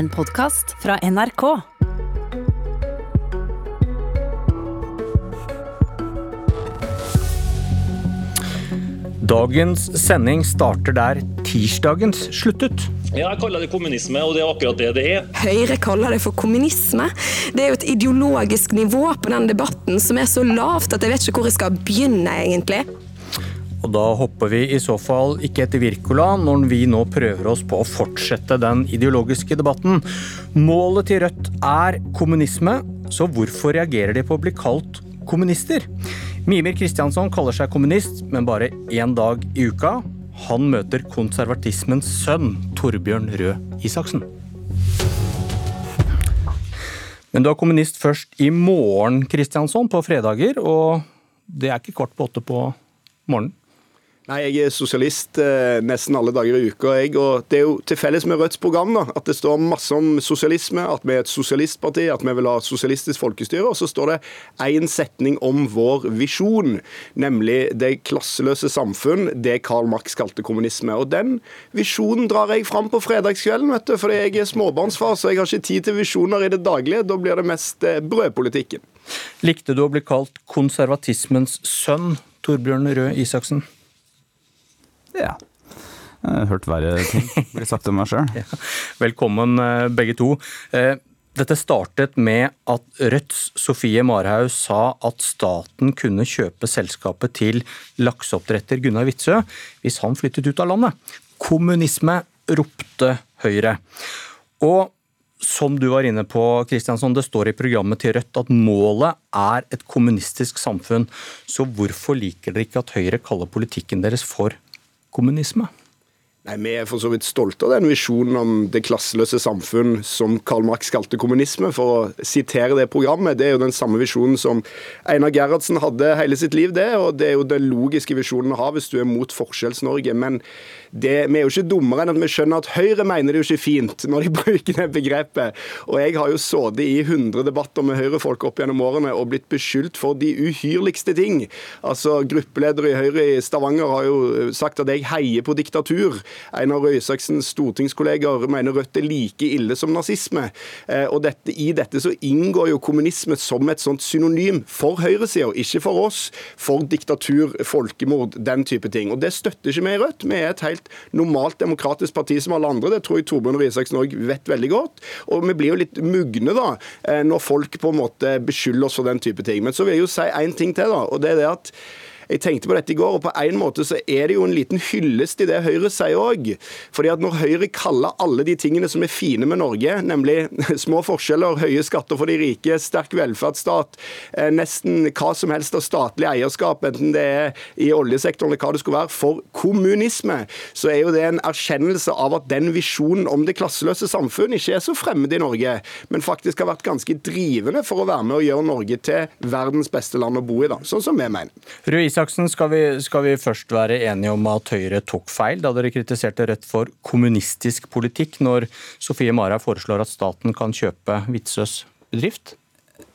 En podkast fra NRK. Dagens sending starter der tirsdagens sluttet. Ja, jeg kaller det kommunisme, og det er akkurat det det er. Høyre kaller det for kommunisme. Det er jo et ideologisk nivå på den debatten som er så lavt at jeg vet ikke hvor jeg skal begynne, egentlig. Og da hopper vi i så fall ikke etter Wirkola når vi nå prøver oss på å fortsette den ideologiske debatten. Målet til Rødt er kommunisme, så hvorfor reagerer de på å bli kalt kommunister? Mimir Kristiansson kaller seg kommunist, men bare én dag i uka. Han møter konservatismens sønn, Torbjørn Røe Isaksen. Men du er kommunist først i morgen, Kristiansson, på fredager. Og det er ikke kvart på åtte på morgenen? Nei, Jeg er sosialist eh, nesten alle dager i uka. Jeg, og Det er jo til felles med Rødts program da, at det står masse om sosialisme, at vi er et sosialistparti, at vi vil ha sosialistisk folkestyre. Og så står det én setning om vår visjon, nemlig det klasseløse samfunn, det Karl Marx kalte kommunisme. Og Den visjonen drar jeg fram på fredagskvelden, vet du, fordi jeg er småbarnsfar, så jeg har ikke tid til visjoner i det daglige. Da blir det mest eh, brødpolitikken. Likte du å bli kalt konservatismens sønn, Torbjørn Røe Isaksen? Ja. Jeg har hørt verre ting bli sagt om meg sjøl. Velkommen eh, begge to. Eh, dette startet med at Rødts Sofie Marhaug sa at staten kunne kjøpe selskapet til lakseoppdretter Gunnar Witzøe hvis han flyttet ut av landet. Kommunisme, ropte Høyre. Og som du var inne på, Kristiansson, det står i programmet til Rødt at målet er et kommunistisk samfunn. Så hvorfor liker dere ikke at Høyre kaller politikken deres for kommunisme? Nei, Vi er for så vidt stolte av den visjonen om det klasseløse samfunn som Karl Marx kalte kommunisme. For å sitere det programmet, det er jo den samme visjonen som Einar Gerhardsen hadde hele sitt liv. det, og Det er jo den logiske visjonen å ha hvis du er mot Forskjells-Norge. Men det, vi er jo ikke dummere enn at vi skjønner at Høyre mener det jo ikke fint når de bruker det begrepet. Og jeg har jo sittet i 100 debatter med Høyre-folk opp gjennom årene og blitt beskyldt for de uhyrligste ting. Altså, Gruppeleder i Høyre i Stavanger har jo sagt at jeg heier på diktatur. Einar Røisaksens stortingskolleger mener Rødt er like ille som nazisme. Eh, og dette, I dette så inngår jo kommunisme som et sånt synonym for høyresida, ikke for oss. For diktatur, folkemord, den type ting. Og Det støtter ikke vi i Rødt. Vi er et helt normalt demokratisk parti som alle andre. Det tror jeg Torbjørn Røe Isaksen òg vet veldig godt. Og vi blir jo litt mugne da, eh, når folk på en måte beskylder oss for den type ting. Men så vil jeg jo si én ting til, da. og det er det at jeg tenkte på dette i går, og på en måte så er det jo en liten hyllest i det Høyre sier òg. Fordi at når Høyre kaller alle de tingene som er fine med Norge, nemlig små forskjeller, høye skatter for de rike, sterk velferdsstat, eh, nesten hva som helst av statlig eierskap, enten det er i oljesektoren eller hva det skulle være, for kommunisme, så er jo det en erkjennelse av at den visjonen om det klasseløse samfunn ikke er så fremmed i Norge, men faktisk har vært ganske drivende for å være med og gjøre Norge til verdens beste land å bo i, da, sånn som vi mener. Røe Isaksen, skal vi, skal vi først være enige om at Høyre tok feil da dere kritiserte Rødt for kommunistisk politikk, når Sofie Mara foreslår at staten kan kjøpe Vitsøs bedrift?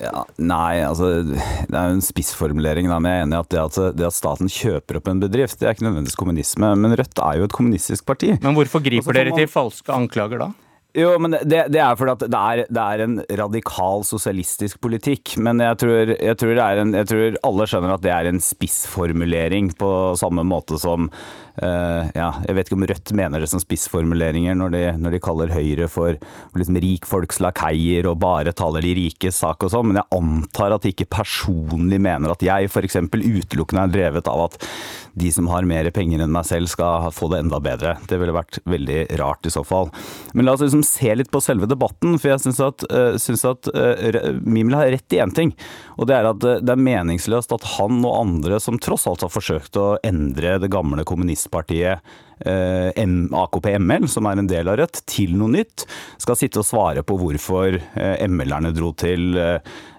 Ja, nei, altså det er jo en spissformulering. Da, men jeg er enig i at det, at det, at staten kjøper opp en bedrift, det er ikke nødvendigvis kommunisme. Men Rødt er jo et kommunistisk parti. Men hvorfor griper dere til falske anklager da? Jo, men det, det, er fordi at det er, det er, en radikal sosialistisk politikk. Men jeg tror, jeg, tror en, jeg tror, alle skjønner at det er en spissformulering på samme måte som ja, Jeg vet ikke om Rødt mener det som spissformuleringer når de, når de kaller Høyre for liksom, rikfolks lakeier og bare taler de rikes sak og sånn, men jeg antar at de ikke personlig mener at jeg f.eks. utelukkende er drevet av at de som har mer penger enn meg selv skal få det enda bedre. Det ville vært veldig rart i så fall. Men la oss liksom se litt på selve debatten, for jeg syns at, synes at uh, Mimel har rett i én ting. Og det er at det er meningsløst at han og andre som tross alt har forsøkt å endre det gamle kommunistpartiet AKP-ML, som er en del av Rødt, til noe nytt, skal sitte og svare på hvorfor ML-erne dro til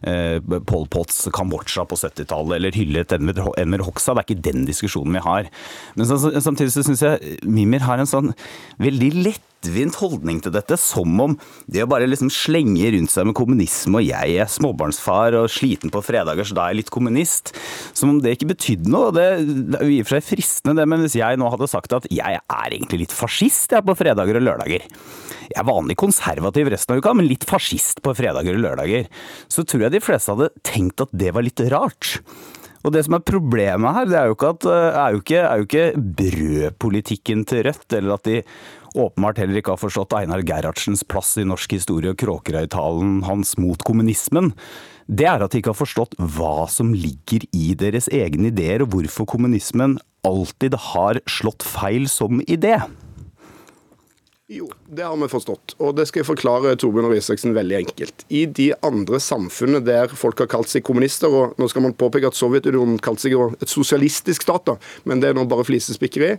Pol Pots Kambodsja på 70-tallet, eller hyllet Enver Hoxha. Det er ikke den diskusjonen vi har. Men samtidig så syns jeg Mimir har en sånn veldig lett lettvint holdning til dette, som om det å bare liksom slenge rundt seg med kommunisme og jeg er småbarnsfar og sliten på fredager, så da er jeg litt kommunist, som om det ikke betydde noe. Det, det er jo i og for seg fristende, det, men hvis jeg nå hadde sagt at jeg er egentlig litt fascist jeg på fredager og lørdager, jeg er vanlig konservativ resten av uka, men litt fascist på fredager og lørdager, så tror jeg de fleste hadde tenkt at det var litt rart. Og det som er problemet her, det er jo ikke, at, eh, er jo ikke, er jo ikke brødpolitikken til Rødt, eller at de åpenbart heller ikke har forstått Einar Gerhardsens plass i norsk historie og Kråkerøy-talen hans mot kommunismen. Det er at de ikke har forstått hva som ligger i deres egne ideer, og hvorfor kommunismen alltid har slått feil som idé. Jo, det har vi forstått. Og det skal jeg forklare Torbjørn Røe Isaksen veldig enkelt. I de andre samfunnene der folk har kalt seg kommunister, og nå skal man påpeke at Sovjetunionen kalte seg et sosialistisk stat, da, men det er nå bare flisespikkeri,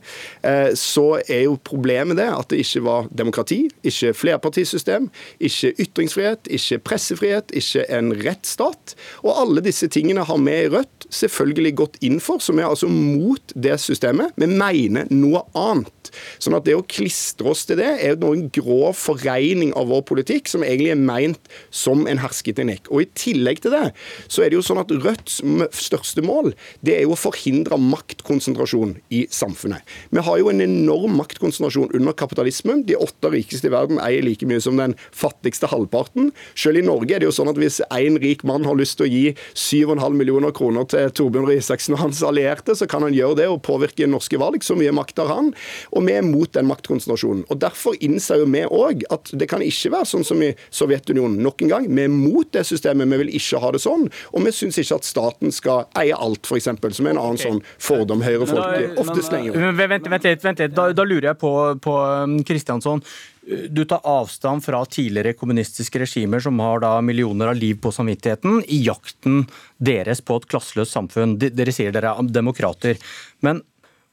eh, så er jo problemet det at det ikke var demokrati, ikke flerpartisystem, ikke ytringsfrihet, ikke pressefrihet, ikke en rettsstat. Og alle disse tingene har vi i Rødt selvfølgelig gått inn for, så vi er altså mot det systemet. Vi mener noe annet. Sånn at det å klistre oss til det er en grov forregning av vår politikk, som egentlig er meint som en hersketeknikk. Og I tillegg til det, så er det jo sånn at Rødts største mål det er jo å forhindre maktkonsentrasjon i samfunnet. Vi har jo en enorm maktkonsentrasjon under kapitalismen. De åtte rikeste i verden eier like mye som den fattigste halvparten. Selv i Norge er det jo sånn at hvis én rik mann har lyst til å gi 7,5 millioner kroner til Torbjørn Røe Isaksen og hans allierte, så kan han gjøre det og påvirke norske valg. Så mye makt har han. Og vi er mot den maktkonsentrasjonen. Og Derfor innser jo vi òg at det kan ikke være sånn som i Sovjetunionen. Nok en gang, vi er mot det systemet, vi vil ikke ha det sånn. Og vi syns ikke at staten skal eie alt, f.eks., som er en annen okay. sånn fordom høyrefolk ofte slenger Vent, vent litt, vent litt. Da, da lurer jeg på, på Kristiansson. Um, du tar avstand fra tidligere kommunistiske regimer som har da millioner av liv på samvittigheten, i jakten deres på et klasseløst samfunn. Dere sier dere er demokrater. Men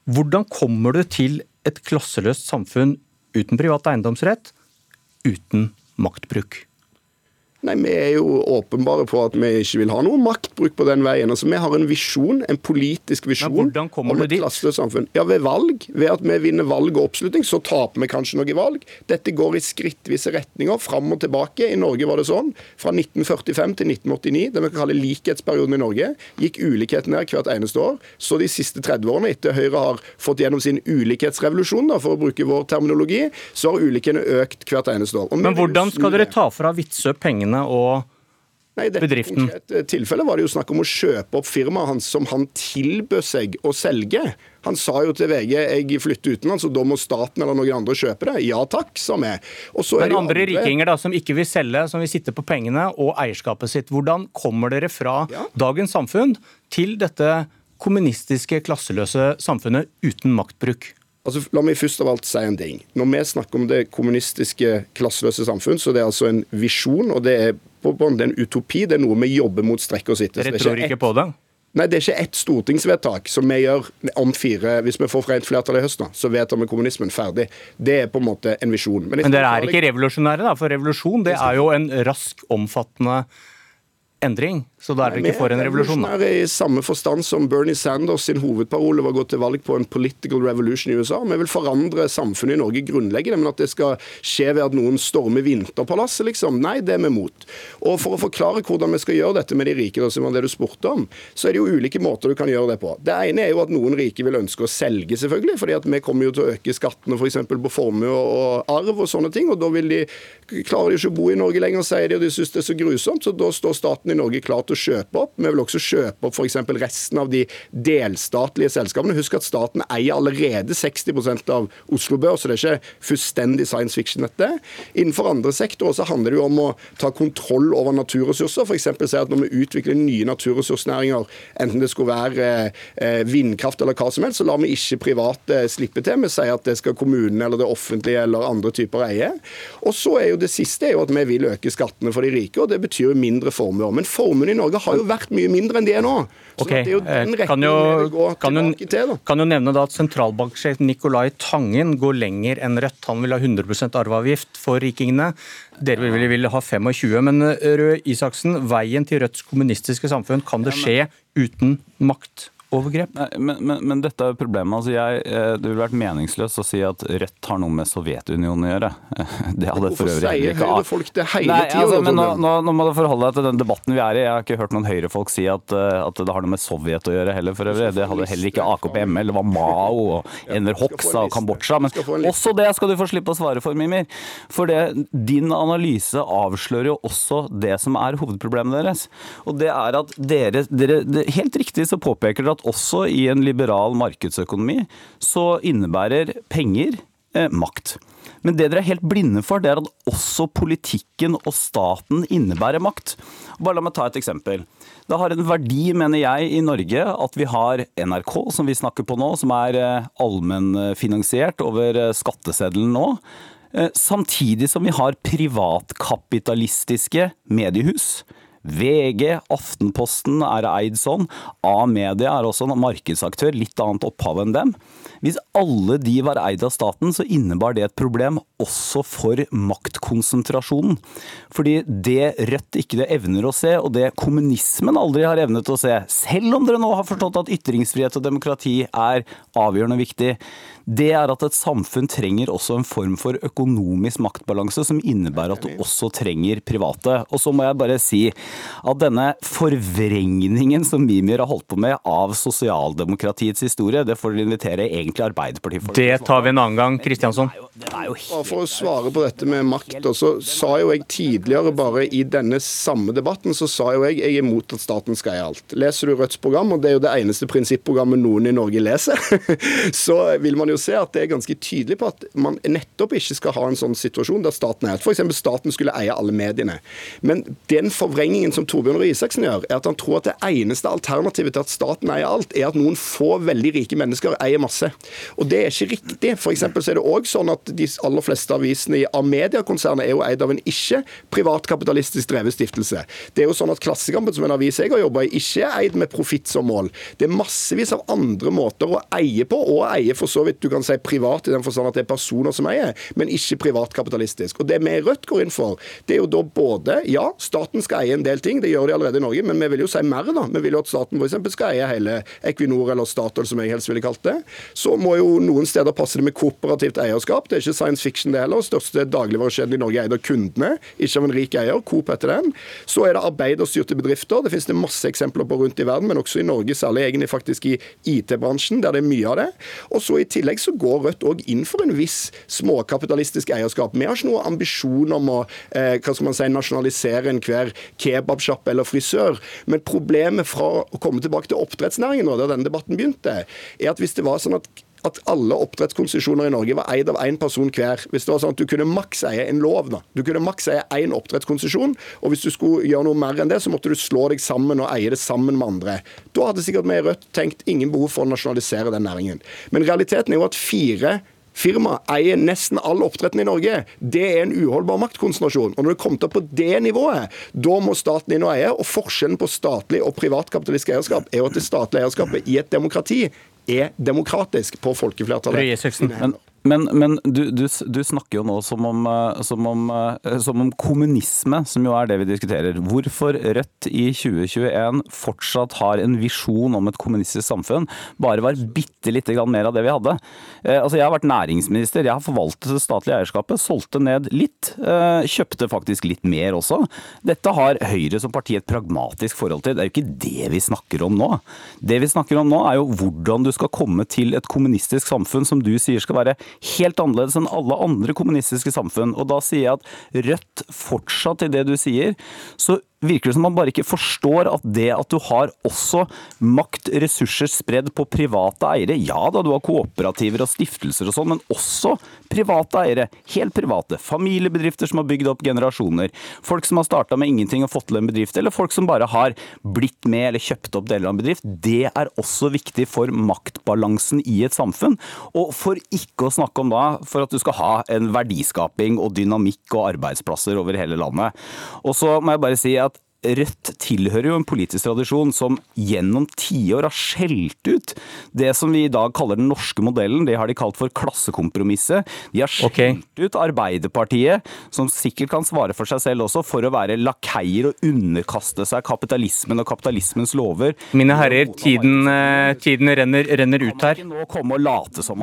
hvordan kommer du til et klasseløst samfunn uten privat eiendomsrett, uten maktbruk. Nei, Vi er jo åpenbare på at vi ikke vil ha noe maktbruk på den veien. Altså, Vi har en visjon, en politisk visjon om et klasseløst samfunn. Ja, Ved valg. Ved at vi vinner valg og oppslutning, så taper vi kanskje noe valg. Dette går i skrittvise retninger, fram og tilbake. I Norge var det sånn. Fra 1945 til 1989, det vi kan kalle likhetsperioden i Norge, gikk ulikheten ned hvert eneste år. Så de siste 30 årene, etter Høyre har fått gjennom sin ulikhetsrevolusjon, da, for å bruke vår terminologi, så har ulikhetene økt hvert eneste år. Men hvordan skal dere ta fra Witzøe pengene pengene og Nei, i? I tilfellet var det jo snakk om å kjøpe opp firmaet hans som han tilbød seg å selge. Han sa jo til VG jeg flytter utenlands, og da må staten eller noen andre kjøpe det. Ja takk, sa vi. Men andre rikinger da, som ikke vil selge, som vil sitte på pengene og eierskapet sitt. Hvordan kommer dere fra ja. dagens samfunn til dette kommunistiske, klasseløse samfunnet uten maktbruk? Altså, la meg først av alt si en ting. Når vi snakker om det kommunistiske, klasseløse samfunn, så det er altså en visjon, og det er på bånd en utopi. Det er noe vi jobber mot, strekk og sitte. Dere tror ikke på det? Nei, det er ikke ett stortingsvedtak som vi gjør om fire Hvis vi får rent flertall i høst, så vedtar vi kommunismen ferdig. Det er på en måte en visjon. Men, Men dere er ikke revolusjonære, da? For revolusjon det er jo en rask, omfattende endring. Så da er dere ikke for en revolusjon? Vi er i samme forstand som Bernie Sanders sin hovedparole var å gå til valg på en political revolution i USA. Vi vil forandre samfunnet i Norge grunnleggende, men at det skal skje ved at noen stormer Vinterpalasset, liksom. Nei, det er vi mot. Og for å forklare hvordan vi skal gjøre dette med de rike, som var det du spurte om, så er det jo ulike måter du kan gjøre det på. Det ene er jo at noen rike vil ønske å selge, selvfølgelig, fordi at vi kommer jo til å øke skattene f.eks. på formue og arv og sånne ting, og da vil de klarer de ikke å bo i Norge lenger, sier de, og de syns det er så grusomt, så da står staten i Norge klar til å kjøpe opp. Vi vil også kjøpe opp f.eks. resten av de delstatlige selskapene. Husk at staten eier allerede 60 av Oslo Børs, så det er ikke fullstendig science fiction, dette. Innenfor andre sektorer så handler det jo om å ta kontroll over naturressurser. F.eks. si at når vi utvikler nye naturressursnæringer, enten det skulle være eh, vindkraft eller hva som helst, så lar vi ikke private slippe til. Vi sier at det skal kommunene eller det offentlige eller andre typer eie. Og så er jo Det siste er jo at vi vil øke skattene for de rike, og det betyr mindre formuer. Men formuene i Norge har jo vært mye mindre enn de er nå. Så okay. det er jo den retningen kan jo, vi går kan tilbake jo, til. Da. Kan jo nevne da at sentralbanksjef Nicolai Tangen går lenger enn Rødt. Han vil ha 100% arveavgift for rikingene. Dere vil, vil ha 25 Men eh, Røe Isaksen, veien til Rødts kommunistiske samfunn, kan det skje uten makt overgrep? Nei, men, men, men dette er problemet. Altså jeg, eh, det ville vært meningsløst å si at Rødt har noe med Sovjetunionen å gjøre. Det hadde for øvrig øvrig heller sier ikke Høyre-folk det hele Nei, tida? altså, nå, nå, nå må du forholde deg til den debatten vi er i. Jeg har ikke hørt noen Høyre-folk si at, eh, at det har noe med Sovjet å gjøre heller, for øvrig. Det hadde heller ikke AKP-ML. Det var Mao og Enver Hoxha og Kambodsja. Men også det skal du få slippe å svare for, Mimir. For det, din analyse avslører jo også det som er hovedproblemet deres. Og det er at dere, dere det, Helt riktig så påpeker dere at også i en liberal markedsøkonomi så innebærer penger eh, makt. Men det dere er helt blinde for, det er at også politikken og staten innebærer makt. Bare la meg ta et eksempel. Det har en verdi, mener jeg, i Norge at vi har NRK, som vi snakker på nå, som er eh, allmennfinansiert over eh, skatteseddelen nå. Eh, Samtidig som vi har privatkapitalistiske mediehus. VG, Aftenposten er eid sånn. A-media er også en markedsaktør, litt annet opphav enn dem. Hvis alle de var eid av staten, så innebar det et problem også for maktkonsentrasjonen. Fordi det Rødt ikke evner å se, og det kommunismen aldri har evnet å se, selv om dere nå har forstått at ytringsfrihet og demokrati er avgjørende viktig, det er at et samfunn trenger også en form for økonomisk maktbalanse som innebærer at du også trenger private. Og så må jeg bare si at denne forvrengningen som Mimir har holdt på med av sosialdemokratiets historie, det får dere invitere egentlig Arbeiderpartiet for. Det tar vi en annen gang, Kristiansson. Er for å svare på dette med makt, så sa jo jeg tidligere bare i denne samme debatten, så sa jo jeg jeg er imot at staten skal eie alt. Leser du Rødts program, og det er jo det eneste prinsipprogrammet noen i Norge leser, så vil man jo se at det er ganske tydelig på at man nettopp ikke skal ha en sånn situasjon der staten er F.eks. staten skulle eie alle mediene. Men den forvrengingen som Torbjørn Røe Isaksen gjør, er at han tror at det eneste alternativet til at staten eier alt, er at noen få veldig rike mennesker eier masse. Og det er ikke riktig. For så er det også sånn at de aller fleste avisene i Amedia-konsernet er jo eid av en ikke privatkapitalistisk drevet stiftelse. Det er jo sånn at Klassekampen, som en avis jeg har jobba i, ikke er eid med profitt som mål. Det er massevis av andre måter å eie på, og eie for så vidt du kan si privat i den forstand at det er personer som eier, men ikke privatkapitalistisk. Og Det vi i Rødt går inn for, det er jo da både Ja, staten skal eie en del ting, det gjør de allerede i Norge, men vi vil jo si mer. da. Vi vil jo at staten f.eks. skal eie hele Equinor eller Statoil, som jeg helst ville kalt det. Så må jo noen steder passe det med kooperativt eierskap. Det er ikke science fiction, det heller. Største dagligvarekjeden i Norge er eid av kundene, ikke av en rik eier. Coop heter den. Så er det arbeiderstyrte bedrifter. Det finnes det masse eksempler på rundt i verden, men også i Norge, særlig egentlig faktisk i IT-bransjen, der det er mye av det. Og så I tillegg så går Rødt òg inn for en viss småkapitalistisk eierskap. Vi har ikke noen ambisjon om å eh, hva skal man si, nasjonalisere enhver kebabsjappe eller frisør. Men problemet fra å komme tilbake til oppdrettsnæringen, der denne debatten begynte, er at hvis det var sånn at at alle oppdrettskonsesjoner i Norge var eid av én person hver. Hvis det var sånn at Du kunne maks eie en lov. da. Du kunne maks eie én oppdrettskonsesjon, og hvis du skulle gjøre noe mer enn det, så måtte du slå deg sammen og eie det sammen med andre. Da hadde sikkert vi i Rødt tenkt ingen behov for å nasjonalisere den næringen. Men realiteten er jo at fire firma eier nesten all oppdretten i Norge. Det er en uholdbar maktkonsentrasjon. Og Når det kommer til på det nivået, da må staten inn og eie. Og forskjellen på statlig og privatkapitalistisk eierskap er jo at det statlige eierskapet i et demokrati er demokratisk på folkeflertallet. Isaksen. Men, men, du, du, du snakker jo nå som om, eh, som, om, eh, som om kommunisme, som jo er det vi diskuterer. Hvorfor Rødt i 2021 fortsatt har en visjon om et kommunistisk samfunn, bare var bitte lite grann mer av det vi hadde. Eh, altså Jeg har vært næringsminister, jeg har forvaltet det statlige eierskapet, solgte ned litt, kjøpte faktisk litt mer også. Dette har Høyre som parti et pragmatisk forhold til. Det er jo ikke det vi snakker om nå. Det vi snakker om nå er jo hvordan du skal komme til et kommunistisk samfunn som du sier skal være helt annerledes enn alle andre kommunistiske samfunn. Og da sier jeg at Rødt fortsatt i det du sier, så virker det som man bare ikke forstår at det at du har også makt, ressurser spredd på private eiere Ja da, du har kooperativer og stiftelser og sånn, men også private eiere. Helt private. Familiebedrifter som har bygd opp generasjoner. Folk som har starta med ingenting og fått til en bedrift, eller folk som bare har blitt med eller kjøpt opp deler av en bedrift. Det er også viktig for maktbalansen i et samfunn. Og for ikke å snakke om da, for at du skal ha en verdiskaping og dynamikk og arbeidsplasser over hele landet. Og så må jeg bare si at Rødt tilhører jo en politisk tradisjon som gjennom tiår har skjelt ut det som vi i dag kaller den norske modellen. Det har de kalt for klassekompromisset. De har skjelt okay. ut Arbeiderpartiet, som sikkert kan svare for seg selv også, for å være lakeier og underkaste seg kapitalismen og kapitalismens lover. Mine herrer, tiden, eh, tiden renner, renner ut her.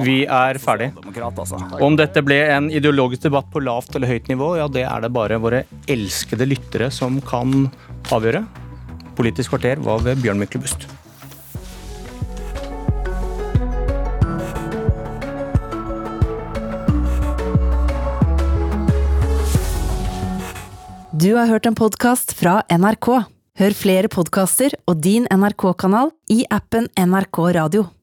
Vi er ferdig. altså. Om dette ble en ideologisk debatt på lavt eller høyt nivå, ja, det er det bare våre elskede lyttere som kan avgjøre. Politisk kvarter var ved Bjørn Myklebust. Du har hørt en podkast fra NRK. Hør flere podkaster og din NRK-kanal i appen NRK Radio.